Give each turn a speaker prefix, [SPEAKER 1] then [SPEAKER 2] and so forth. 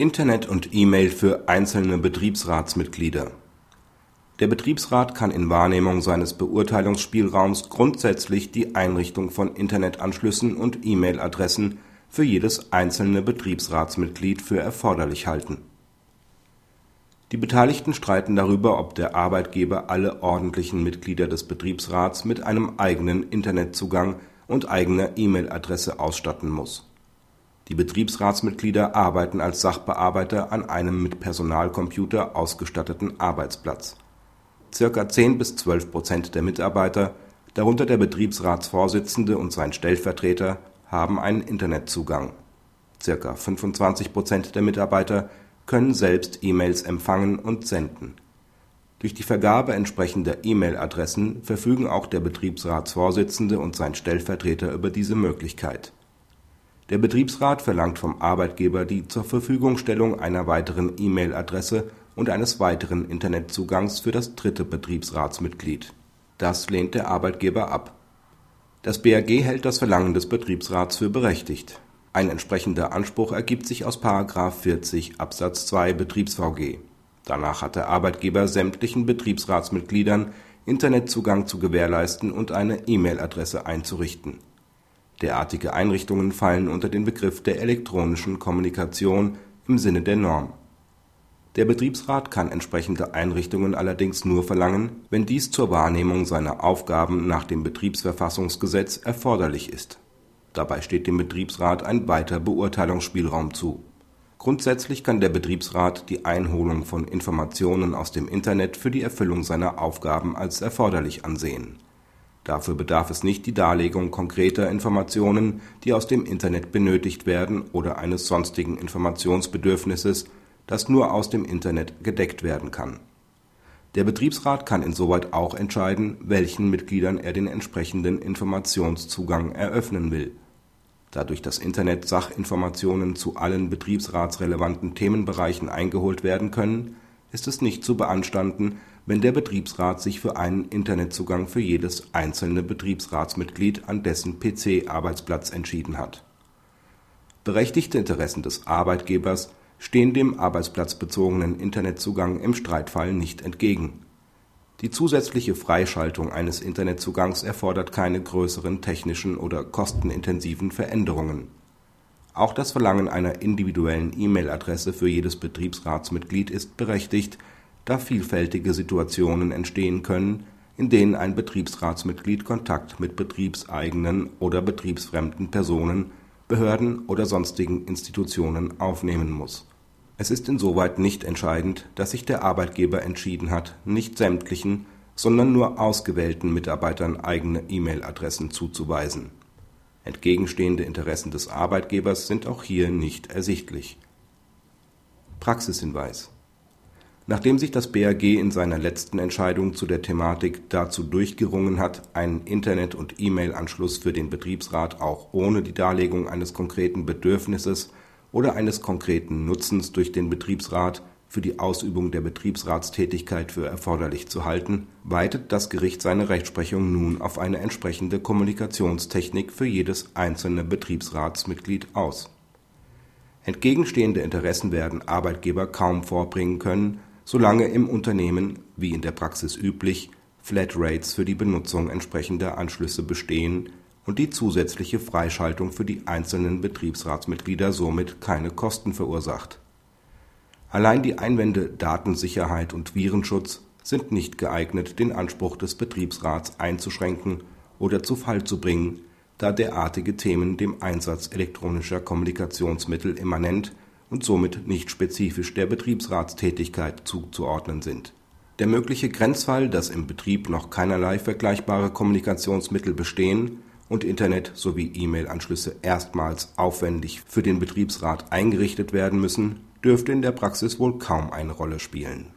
[SPEAKER 1] Internet und E-Mail für einzelne Betriebsratsmitglieder Der Betriebsrat kann in Wahrnehmung seines Beurteilungsspielraums grundsätzlich die Einrichtung von Internetanschlüssen und E-Mail-Adressen für jedes einzelne Betriebsratsmitglied für erforderlich halten. Die Beteiligten streiten darüber, ob der Arbeitgeber alle ordentlichen Mitglieder des Betriebsrats mit einem eigenen Internetzugang und eigener E-Mail-Adresse ausstatten muss die Betriebsratsmitglieder arbeiten als Sachbearbeiter an einem mit Personalcomputer ausgestatteten Arbeitsplatz. Circa 10 bis 12 Prozent der Mitarbeiter, darunter der Betriebsratsvorsitzende und sein Stellvertreter, haben einen Internetzugang. Circa 25 Prozent der Mitarbeiter können selbst E-Mails empfangen und senden. Durch die Vergabe entsprechender E-Mail-Adressen verfügen auch der Betriebsratsvorsitzende und sein Stellvertreter über diese Möglichkeit der Betriebsrat verlangt vom Arbeitgeber die Zurverfügungstellung einer weiteren E-Mail-Adresse und eines weiteren Internetzugangs für das dritte Betriebsratsmitglied. Das lehnt der Arbeitgeber ab. Das BAG hält das Verlangen des Betriebsrats für berechtigt. Ein entsprechender Anspruch ergibt sich aus § 40 Absatz 2 BetriebsVG. Danach hat der Arbeitgeber sämtlichen Betriebsratsmitgliedern Internetzugang zu gewährleisten und eine E-Mail-Adresse einzurichten Derartige Einrichtungen fallen unter den Begriff der elektronischen Kommunikation im Sinne der Norm. Der Betriebsrat kann entsprechende Einrichtungen allerdings nur verlangen, wenn dies zur Wahrnehmung seiner Aufgaben nach dem Betriebsverfassungsgesetz erforderlich ist. Dabei steht dem Betriebsrat ein weiter Beurteilungsspielraum zu. Grundsätzlich kann der Betriebsrat die Einholung von Informationen aus dem Internet für die Erfüllung seiner Aufgaben als erforderlich ansehen Dafür bedarf es nicht die Darlegung konkreter Informationen, die aus dem Internet benötigt werden oder eines sonstigen Informationsbedürfnisses, das nur aus dem Internet gedeckt werden kann. Der Betriebsrat kann insoweit auch entscheiden, welchen Mitgliedern er den entsprechenden Informationszugang eröffnen will. Da durch das Internet Sachinformationen zu allen betriebsratsrelevanten Themenbereichen eingeholt werden können, ist es nicht zu beanstanden wenn der Betriebsrat sich für einen Internetzugang für jedes einzelne Betriebsratsmitglied an dessen PC-Arbeitsplatz entschieden hat. Berechtigte Interessen des Arbeitgebers stehen dem arbeitsplatzbezogenen Internetzugang im Streitfall nicht entgegen. Die zusätzliche Freischaltung eines Internetzugangs erfordert keine größeren technischen oder kostenintensiven Veränderungen. Auch das Verlangen einer individuellen E-Mail-Adresse für jedes Betriebsratsmitglied ist berechtigt da vielfältige Situationen entstehen können, in denen ein Betriebsratsmitglied Kontakt mit betriebseigenen oder betriebsfremden Personen, Behörden oder sonstigen Institutionen aufnehmen muss. Es ist insoweit nicht entscheidend, dass sich der Arbeitgeber entschieden hat, nicht sämtlichen, sondern nur ausgewählten Mitarbeitern eigene E-Mail-Adressen zuzuweisen. Entgegenstehende Interessen des Arbeitgebers sind auch hier nicht ersichtlich. Praxishinweis Nachdem sich das BAG in seiner letzten Entscheidung zu der Thematik dazu durchgerungen hat, einen Internet und E-Mail-Anschluss für den Betriebsrat auch ohne die Darlegung eines konkreten Bedürfnisses oder eines konkreten Nutzens durch den Betriebsrat für die Ausübung der Betriebsratstätigkeit für erforderlich zu halten, weitet das Gericht seine Rechtsprechung nun auf eine entsprechende Kommunikationstechnik für jedes einzelne Betriebsratsmitglied aus. Entgegenstehende Interessen werden Arbeitgeber kaum vorbringen können solange im Unternehmen, wie in der Praxis üblich, Flatrates für die Benutzung entsprechender Anschlüsse bestehen und die zusätzliche Freischaltung für die einzelnen Betriebsratsmitglieder somit keine Kosten verursacht. Allein die Einwände Datensicherheit und Virenschutz sind nicht geeignet, den Anspruch des Betriebsrats einzuschränken oder zu Fall zu bringen, da derartige Themen dem Einsatz elektronischer Kommunikationsmittel immanent und somit nicht spezifisch der Betriebsratstätigkeit zuzuordnen sind. Der mögliche Grenzfall, dass im Betrieb noch keinerlei vergleichbare Kommunikationsmittel bestehen und Internet sowie E-Mail-Anschlüsse erstmals aufwendig für den Betriebsrat eingerichtet werden müssen, dürfte in der Praxis wohl kaum eine Rolle spielen